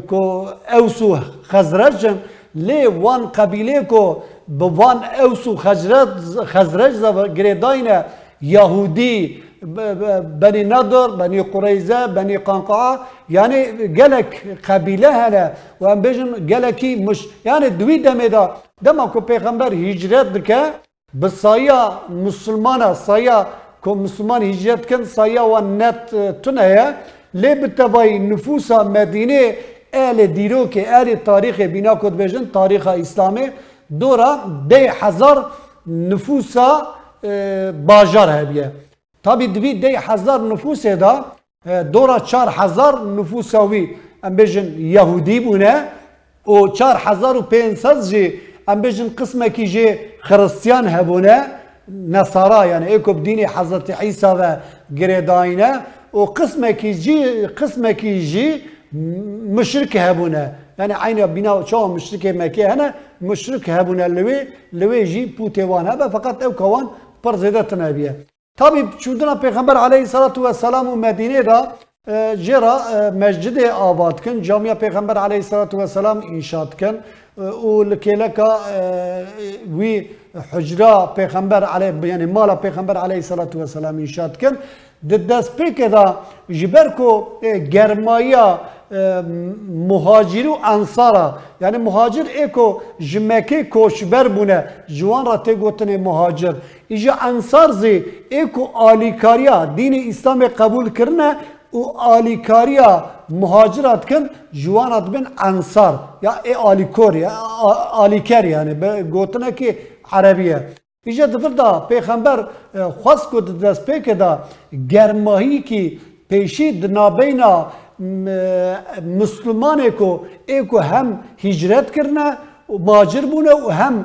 کو اوسو خزرجن لی وان قبیله کو به وان اوسو خزرج خزرج گریداینه یهودی بني نضر بني قريزة بني قنقاع يعني جلك قبيلة هلا وام بيجن جلكي مش يعني دوي دمي دا دما كو پیغمبر هجرت دكا بصايا مسلمانة صايا كو مسلمان هجرت كن صايا ونت تنهي لي بتواي نفوسا مدينة آل ديروك آل تاريخ بنا كود بيجن تاريخ إسلامي دورا دي حزار نفوسا باجار هبيه طب دبي دي حزار نفوس دا آه، دورة شار نفوس نفوسوي ام بيجن يهودي بنا و شار حزار و بينساز جي. ام بيجن قسمة كي جي خرستيان هبونا. نصارى يعني ايكو بديني حضرت عيسى و جريداينا و قسمة كي جي قسمة كي جي مشرك هبونا. يعني عين بناء شو مشرك مكي هنا مشرك هبونا لوي لوي جي بوتيوان هبا. فقط أو كوان برزيدتنا بيه Tabi çûdina Pêxember aleyhissalatu vesselam û Medînê da jêra mescidê avad kin, camiya Pêxember aleyhissalatu vesselam înşa dikin و لکیلکا وی حجرا پیغمبر علیه یعنی مالا پیغمبر علیه صلات و سلام انشاد کن د دست پیک دا جبر کو گرمایا مهاجر و انصارا. یعنی مهاجر ایکو جمکه کوشبر بونه. جوان را تی مهاجر. ایجا انصار زی ایکو آلیکاریا. دین اسلام قبول کرنه و آلیکاریا مهاجرات کن جوانات بن انصار. یا ای آلیکور یا آلیکر یعنی گوتنه که عربیه. ایجا دفر دا پیغمبر خواست کو دست پیک دا گرماهی کی پیشی دنابینا مسلمان کو ایکو هم هجرت کرنه و ماجر بونه و هم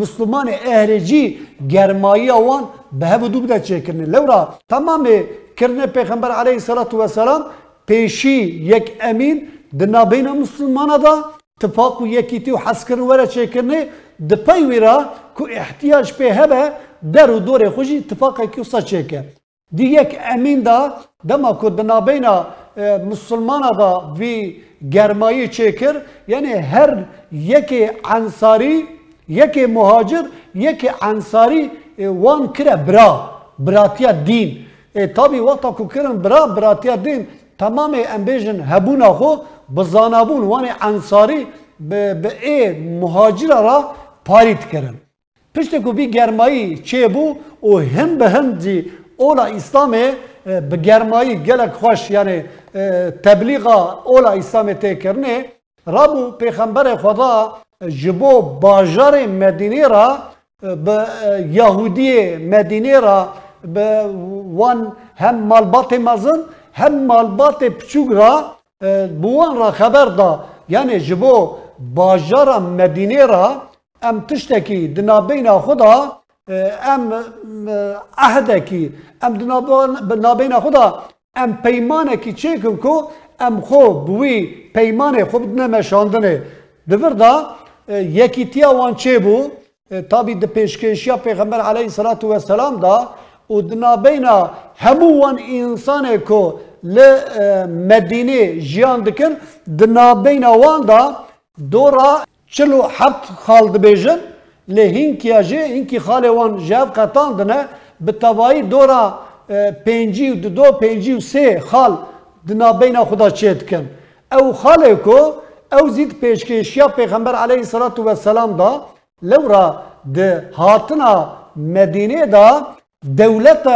مسلمان اهرجی گرمایی آوان به هبدو بده چه کرنه لورا تمام کرنه پیغمبر علیه الصلاة والسلام پیشی یک امین دنا بین مسلمان دا اتفاق و یکیتی و حس کرن وره چه کرنه دپای ویرا کو احتیاج به هبه در و دور خوشی اتفاق کی وسا چه که. دی یک امین دا دما کو دنا بین مسلمان دا وی گرمایی چکر یعنی هر یک انصاری یک مهاجر یک انصاری وان کره برا براتیا دین تابی وقتا کو کرن برا براتیا دین تمام امبیجن هبونا خو بزانابون وان انصاری به ای مهاجر را پاریت کرن پشت کو بی گرمایی چه بو او هم به هم دی اولا اسلامه به گرمایی گلک خوش یعنی تبلیغا اولا اسلام تکرنه رابو پیغمبر خدا جبو باجار مدینه را به یهودی مدینه را به وان هم مالبات مزن هم مالبات پچوگ را بوان را خبر دا. یعنی جبو باجار مدینه را ام تشتکی دنابین خدا ام عهدکی ام دنابین خدا ام پیمانه کی چیکن کو؟ ام خو بوی پیمانه خو بدنه مشاندنه یکی تیا وان چه بو تابی د پیشکشیا پیغمبر علیه صلات و سلام دا و دنا بینا همو وان انسان کو ل مدینه جیان دکن دنا بینا وان دا دورا چلو حفت خال دبیجن. لی هینکی اجی هینکی خال وان جاب قطان دنه به توایی دورا پنجی و دو پنجی و سه خال دنا بینا خدا چید کن او خاله کو او زید پیشکشیا پیغمبر علیه صلات و سلام دا لورا ده هاتنا مدینه دا دولت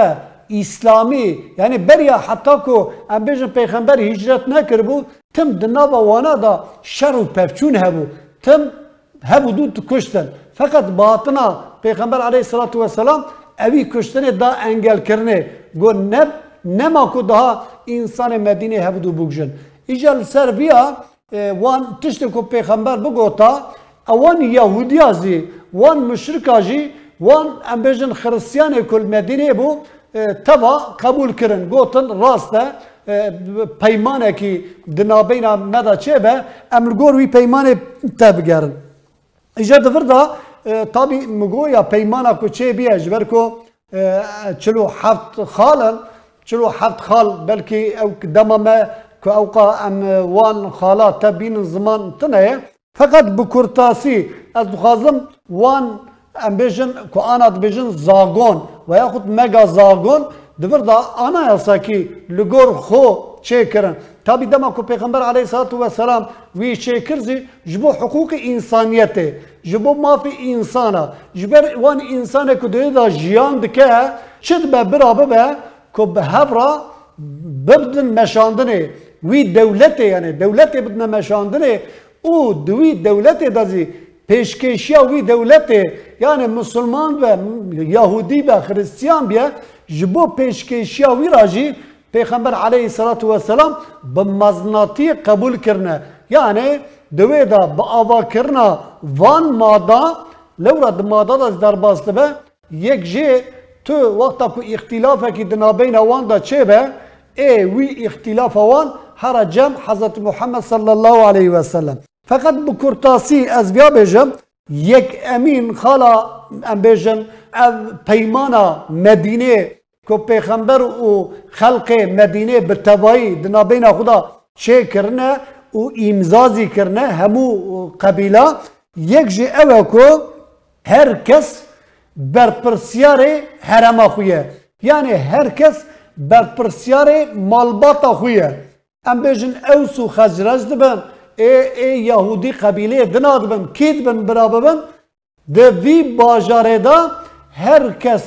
اسلامی یعنی بریا حتی کو ام پیغمبر هجرت نکر بو تم دنا وانا دا شر و پفچون هبو تم هبو دو کشتن فقط باطنا پیغمبر علیه صلات و سلام اوی کشتن دا انگل کرنه گو نب نما کو daha insan Medine hevdu bugün. İcel Serbiya وان تشت کو پیغمبر بگوتا اوان یهودیازی وان مشرکاجی وان ام بجن خرسیان کل مدینه بو توا قبول کرن گوتن راست پیمانه کی دنابینا مدا چه به امرگور وی پیمانه تبگرن ایجا دفر دا تابی مگو یا پیمانه کو چه بیه جبر چلو هفت خالن چلو هفت خال بلکه او دما ما که وان خالات تبین زمان تنه فقط بکرتاسی از بخوازم وان ام بیجن که آنا بیجن زاگون و یا خود مگا زاگون دور دا آنا یاسا کی لگور خو چه کرن تابی دما که پیغمبر علیه صلات و سلام وی چه کرزی جبو حقوق انسانیته جبو مافی انسانا جبر وان انسانه که دوی دا جیان دکه چد به برابه به که به هفرا ببدن مشاندنه وی دولته یعنی دولته بدن مشاندنه او دوی دولته دازی پیشکشیا وی دولته یعنی مسلمان و یهودی و خریستیان بیا جبو پیشکشیا وی راجی پیغمبر علیه الصلاة والسلام به مزناتی قبول کرنه یعنی دوی دا با آوا کرنا وان مادا لورا د مادا دا در باسته به یک جه تو وقتا کو اختلاف کی دنابین وان دا چه به ای وی اختلاف وان هر جمع حضرت محمد صلی الله علیه و سلم فقط بکرتاسی از بیا بجم یک امین خالا ام بجم پیمانا مدینه که پیغمبر و خلق مدینه به توایی دنابین خدا چه کرنه و امزازی کرنه همو قبیله. یک جی اوه کو هر کس بر پرسیار حرما خویه. یعنی هر کس بر پرسیار مالباتا خویه. ام بیجن اوس و خزرج دبن ای, ای یهودی قبیله دنا دبن کید بن برابن ده وی باجاره دا هر کس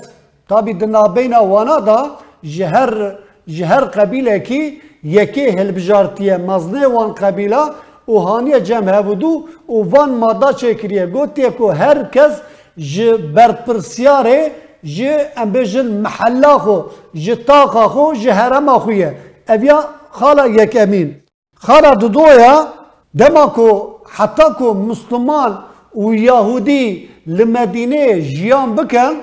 تابی دنا بینا وانا دا جهر جهر قبیله کی یکی هلبجارتیه مزنه وان قبیله و هانیه جمع هبودو و وان مادا چکریه. گوتیه که هر کس جه برپرسیاره جه ام بیجن محلا خو جه تاقا خو جه هرما خویه. اویا خالا یک امین. خالا دودویا دما کو حتی کو مسلمان و یهودی لمدینه جیان بکن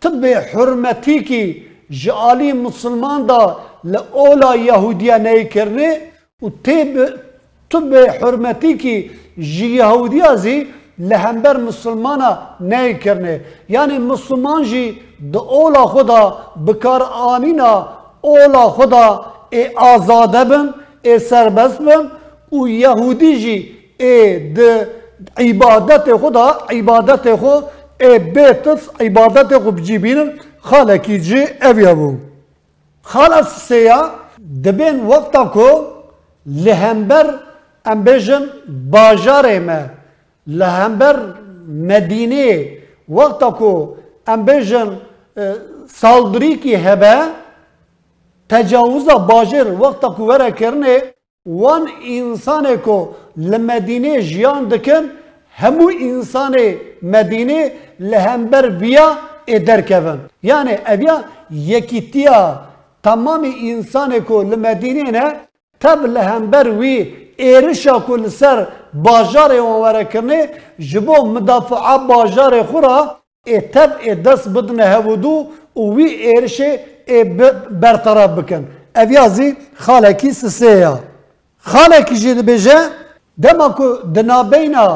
طب حرمتی کی جالی مسلمان دا لأولا یهودیا نی کرنه و تب طب حرمتی کی جی یهودیا زی لهمبر مسلمانا نی کرنه یعنی مسلمان جی د اولا خدا بکار آنینا اولا خدا ای آزاده بن ای سربست بن و جی ای د عبادت خدا عبادت ای بیتس عبادت خود بجیبینن خالکی جی اویا بو خالص سیا دبین وقتا کو لهمبر ام بیجن باجار ما لهمبر مدینه وقتا کو ام بیجن سالدری کی هبه تجاوزا باجر وقتا کو وره کرنه وان انسان کو لمدینه جیان دکن همو انسان مدینه لهمبر ویا ادر کفن یعنی اویا یکیتیا تمام انسان کو لمدینه نه تب لهمبر وی ایرشا کل سر باجار وان وره کرنه جبو مدافع باجار خورا ای تب ای دست بدنه هودو و وی ایرشه ای برطرف بکن. اویا زی خالکی سسیه خالکی جی بجه دما کو دنابینا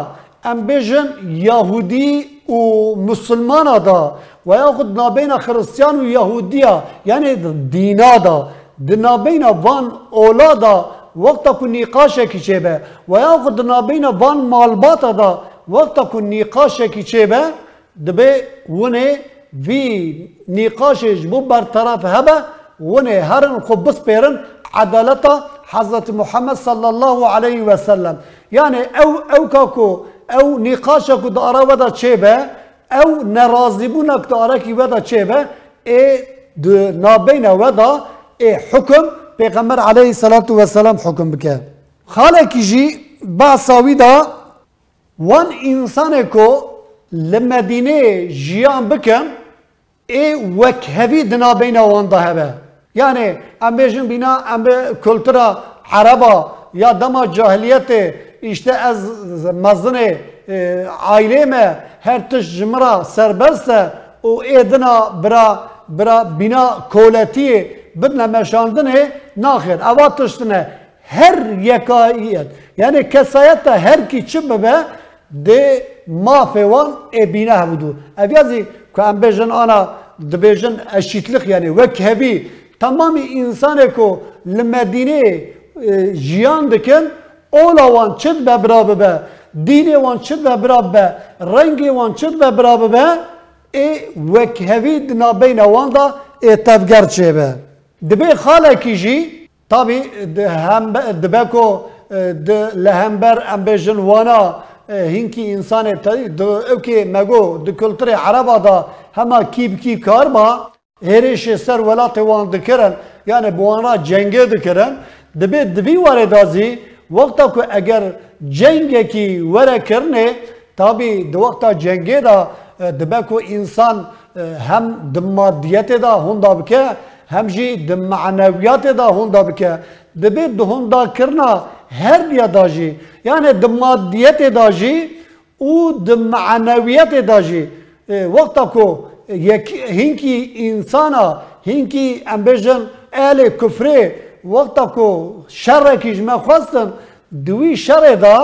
ام بجن یهودی ومسلمانا دا وياخذ ما بين خريستيان ويهودية يعني دينا دا. دنا بين فان اولادا وقتا كو نقاشة كي شبه وياخذ بين فان مالباتا دا وقتا كو نقاشة كي شبه دبي وني في نقاشة جبو برطرف هبا وني هرن خبص بيرن عدالته حضرت محمد صلى الله عليه وسلم. يعني أو أو كاكو او نقاشك دارا ودا تشيبه او نرازبونك دارا كي ودا تشيبه اي دو نابين ودا اي حكم پیغمبر عليه الصلاة والسلام حكم بك خالك يجي بعصاوي دا وان انسان کو لمدينه جيان بكن اي وك هفي دنا بين وان هبه yani em bêjin bîna em bi kultura Araba ya dema cahiliyetê işte ez mazını e, aileme her tiş jimra serbestse o edina bira bira bina koleti birine meşandını nakir. Ava tıştına her yekayet yani kesayette her ki çim be de mafevan ebine havdu. Ev yazı ki embejin ana dibejin eşitlik yani ve kevi tamamı insan eko li medine e, jiyan dikin اولا وان چد به برابه به دین وان چد به برابه به رنگ وان چد به برابه به ای وک هوی دنا بین وان دا ای تفگر چه به دبی خاله کی جی طبی هم دبی کو د لهمبر ام وانا هینکی انسان تایی دو اوکی مگو د کلتر عربا دا هما کیب کی کار با هریش سر ولات وان دکرن یعنی بوانا جنگه دکرن دبی دبی واره دازی وقتا که اگر جنگه کی وره کرنه تابی دو وقتا جنگه دا دبی که انسان هم دمادیت دا هندا بکه هم جی دم معنویات دا هندا بکه دبی دو هندا کرنا هر دیا داجی یعنی دمادیت داجی او دم معنویت داجی وقتا که یک هینکی انسانا هینکی ام بجن اهل کفره وقتا کو شر کیش ما خواستن دوی شر دا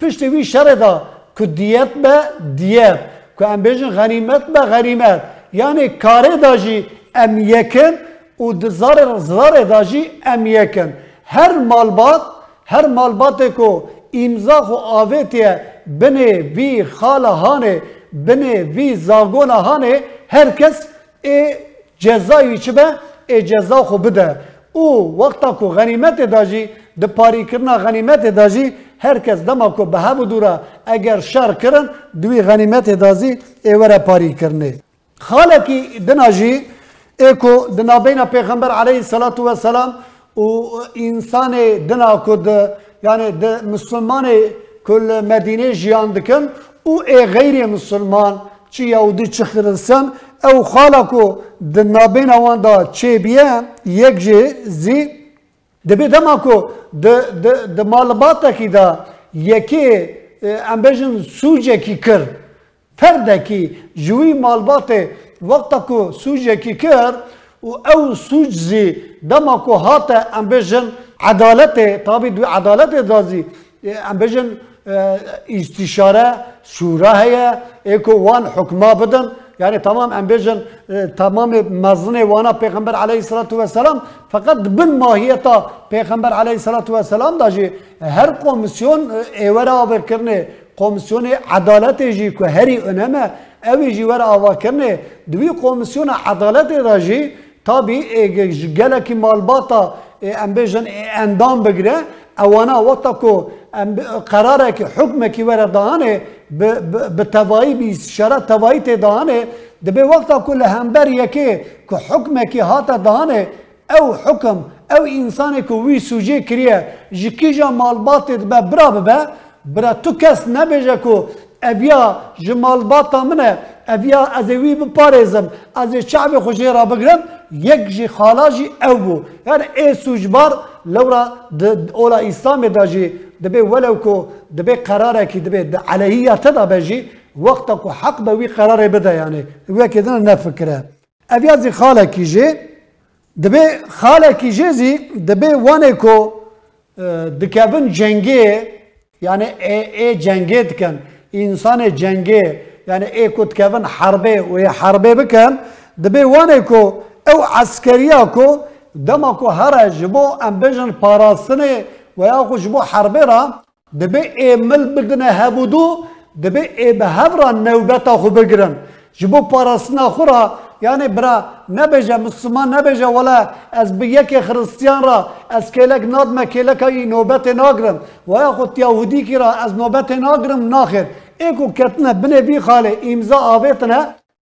پشت وی شر دا که دیت به دیت که ام غنیمت به غنیمت. یعنی کاره داجی ام یکن و دزار زار داجی ام یکن. هر مالبات هر مالبات کو امضا خو آویتیه بنه وی خال هانه بنه وی زاگون هانه هر کس ای جزایی چه به؟ ای جزا خو بده. او وقتا کو غنیمت داجی د پاری کرنا غنیمت داجی هر کس دما کو به هبو دورا اگر شر کرن دوی غنیمت دازی ای وره پاری کرنه خالکی دناجی ایکو دنابین پیغمبر علیه الصلاة والسلام و انسان دنا کو د yani de Müslüman kul Medine jiyan dikin u e gayri Müslüman او خالا کو د نابین اوان دا چه بیا یک جه زی دبی دما کو د د د مالبات کیدا یکی امبیشن سوجه کی کر فرد کی جوی مالبات وقت کو سوجه کی کر او او سوج زی دما کو هات امبیشن عدالت تابع دو عدالت دازی امبیشن استشاره شورا هيا ایکو وان حکما بدن يعني تمام امبيجن آه، تمام مزن وأنا پیغمبر عليه الصلاة والسلام. فقط بن ماهیتا پیغمبر عليه الصلاة والسلام داجي هر كوميسيون ايورا وكرني كوميسيون عدالت جي كو هری انما اوی جي ورا وكرني دوي كوميسيون کمیسیون عدالت داجی تابی گلکی مالباتا آه، امبیجن آه، اندام بگره. اوانا وقتا کو قراره که حکم کی ورا دهانه به توایی بی شرع توایی ته دهانه دبه وقتا کو لهمبر یکی که حکم کی هاتا دهانه او حکم او انسان کو وی سوجه کریه جکی جا مالبات به برا به برا تو کس نبیجه کو اویا جمالباتا منه اویا از وی بپارزم از شعب خوشی را بگرم یک جی خالا جی او بو یعنی ای لورا د اولا اسلام داجی د به ولو کو د به قرار کی د به د علیه تدا بجی وقت کو حق به وی قرار بده یعنی و کدن نه فکره ابیا زی خاله کی جی د به خاله کی جی زی د به وانه کو د کابن جنگی یعنی ای ای جنگی دکن انسان جنگی یعنی ای کو کابن حربه و حربه بکن د به وانه کو او عسکریا کو دما کو هر جبو ام بجن پاراسنه و یا خو حربرا دبه ایمل بدنه هبودو دبه ای به هفرا نوبتا خو بگرن. جبو پاراسنا خورا یعنی برا نبجه مسلمان نبجه ولا از بیکی خرستیان را از کلک ناد ما کلک نوبت ناگرم و یا خود یهودی کی از نوبت ناگرم ناخر. ایکو کتنه بنه بی خاله امزا آویتنه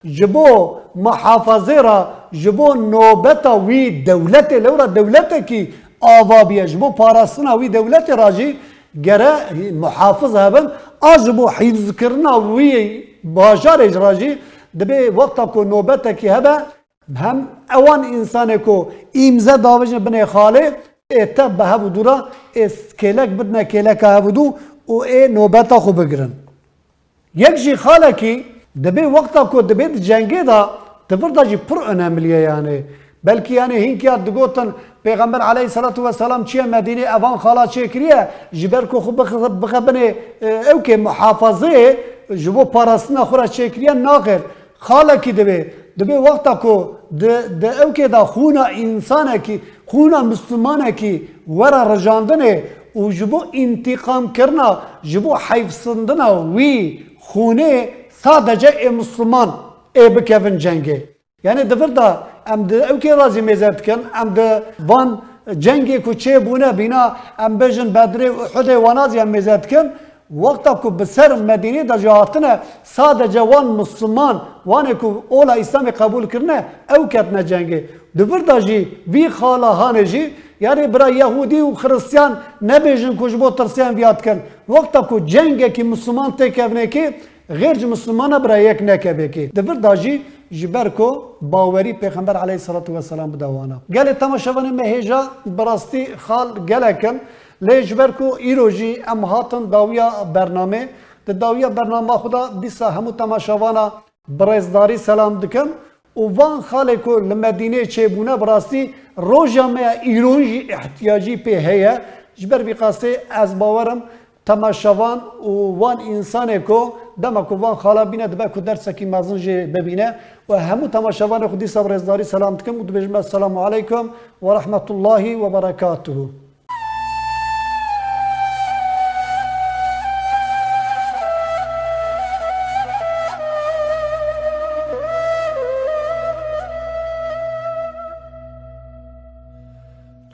جبو محافظه را جبو نوبتا وی دولت لورا دولت کی آوا بیه جبو پاراستنا وی دولت راجی گره محافظ هبن آجبو حیز کرنا وی باجار راجی دبی وقتا کو نوبتا کی هبه هم اوان انسان کو ایمزه داوجن بنه خاله ایتا به هبو دورا اس کلک بدنا کلک هبو دو و ای نوبتا خو بگرن۔ یک جی خاله کی دبی وقتا کو دبی جنگی دا تفر دا جی پر önemliye yani. Belki yani hinkiyat digotan Peygamber aleyhissalatu vesselam çiye Medine evan khala çekiriye jiber ko xub bixebine ew ke muhafazı ji bo parastina xura çekiriye naxir xala ki dibe dibe vakta ko de de ew ke da xuna insana ki xuna Müslümana ki wera rejandine û ji bo intikam kirna ji bo heyfsindina wî xûnê sadece e Müslüman ê bikevin cengê yani divir da em di ew kê razî mêzer dikin em di van cengê ku çêbûne bîna em bêjin bedrê Uhudê wanaziyan mêzer dikin Wakta ku bi ser Medînê de jî hatine sadece wan Müslüman wanê ku ola İslamê qebûl kirine ew ketine cengê. Divir da jî vî xala hanê jî yani bira Yahudî û Xristiyan nebêjin ku ji bo tirsiyan vîya dikin. Wakta ku cengekî Müslüman têkevnekê غیر مسلمان برای یک نکبه که دور داجی جبر کو باوری پیغمبر علیه الصلاة والسلام بدوانا گل تماشاوان مهجا براستی خال گلکن لی جبر کو ایروجی ام هاتن داویا برنامه. د داویا برنامه خدا دیسا همو تماشاوانا برزداری سلام دکن. و وان خاله کو لمدینه چه بونه براستی روژا ما ایرونجی احتیاجی په هيا جبر بی قاسه از باورم تماشاوان و وان انسان کو دما کو وان خالا بینه دبا کو درس کی مازن جه ببینه و همو تماشاوان خودی صبر سلام تکم و السلام علیکم و رحمت الله و برکاته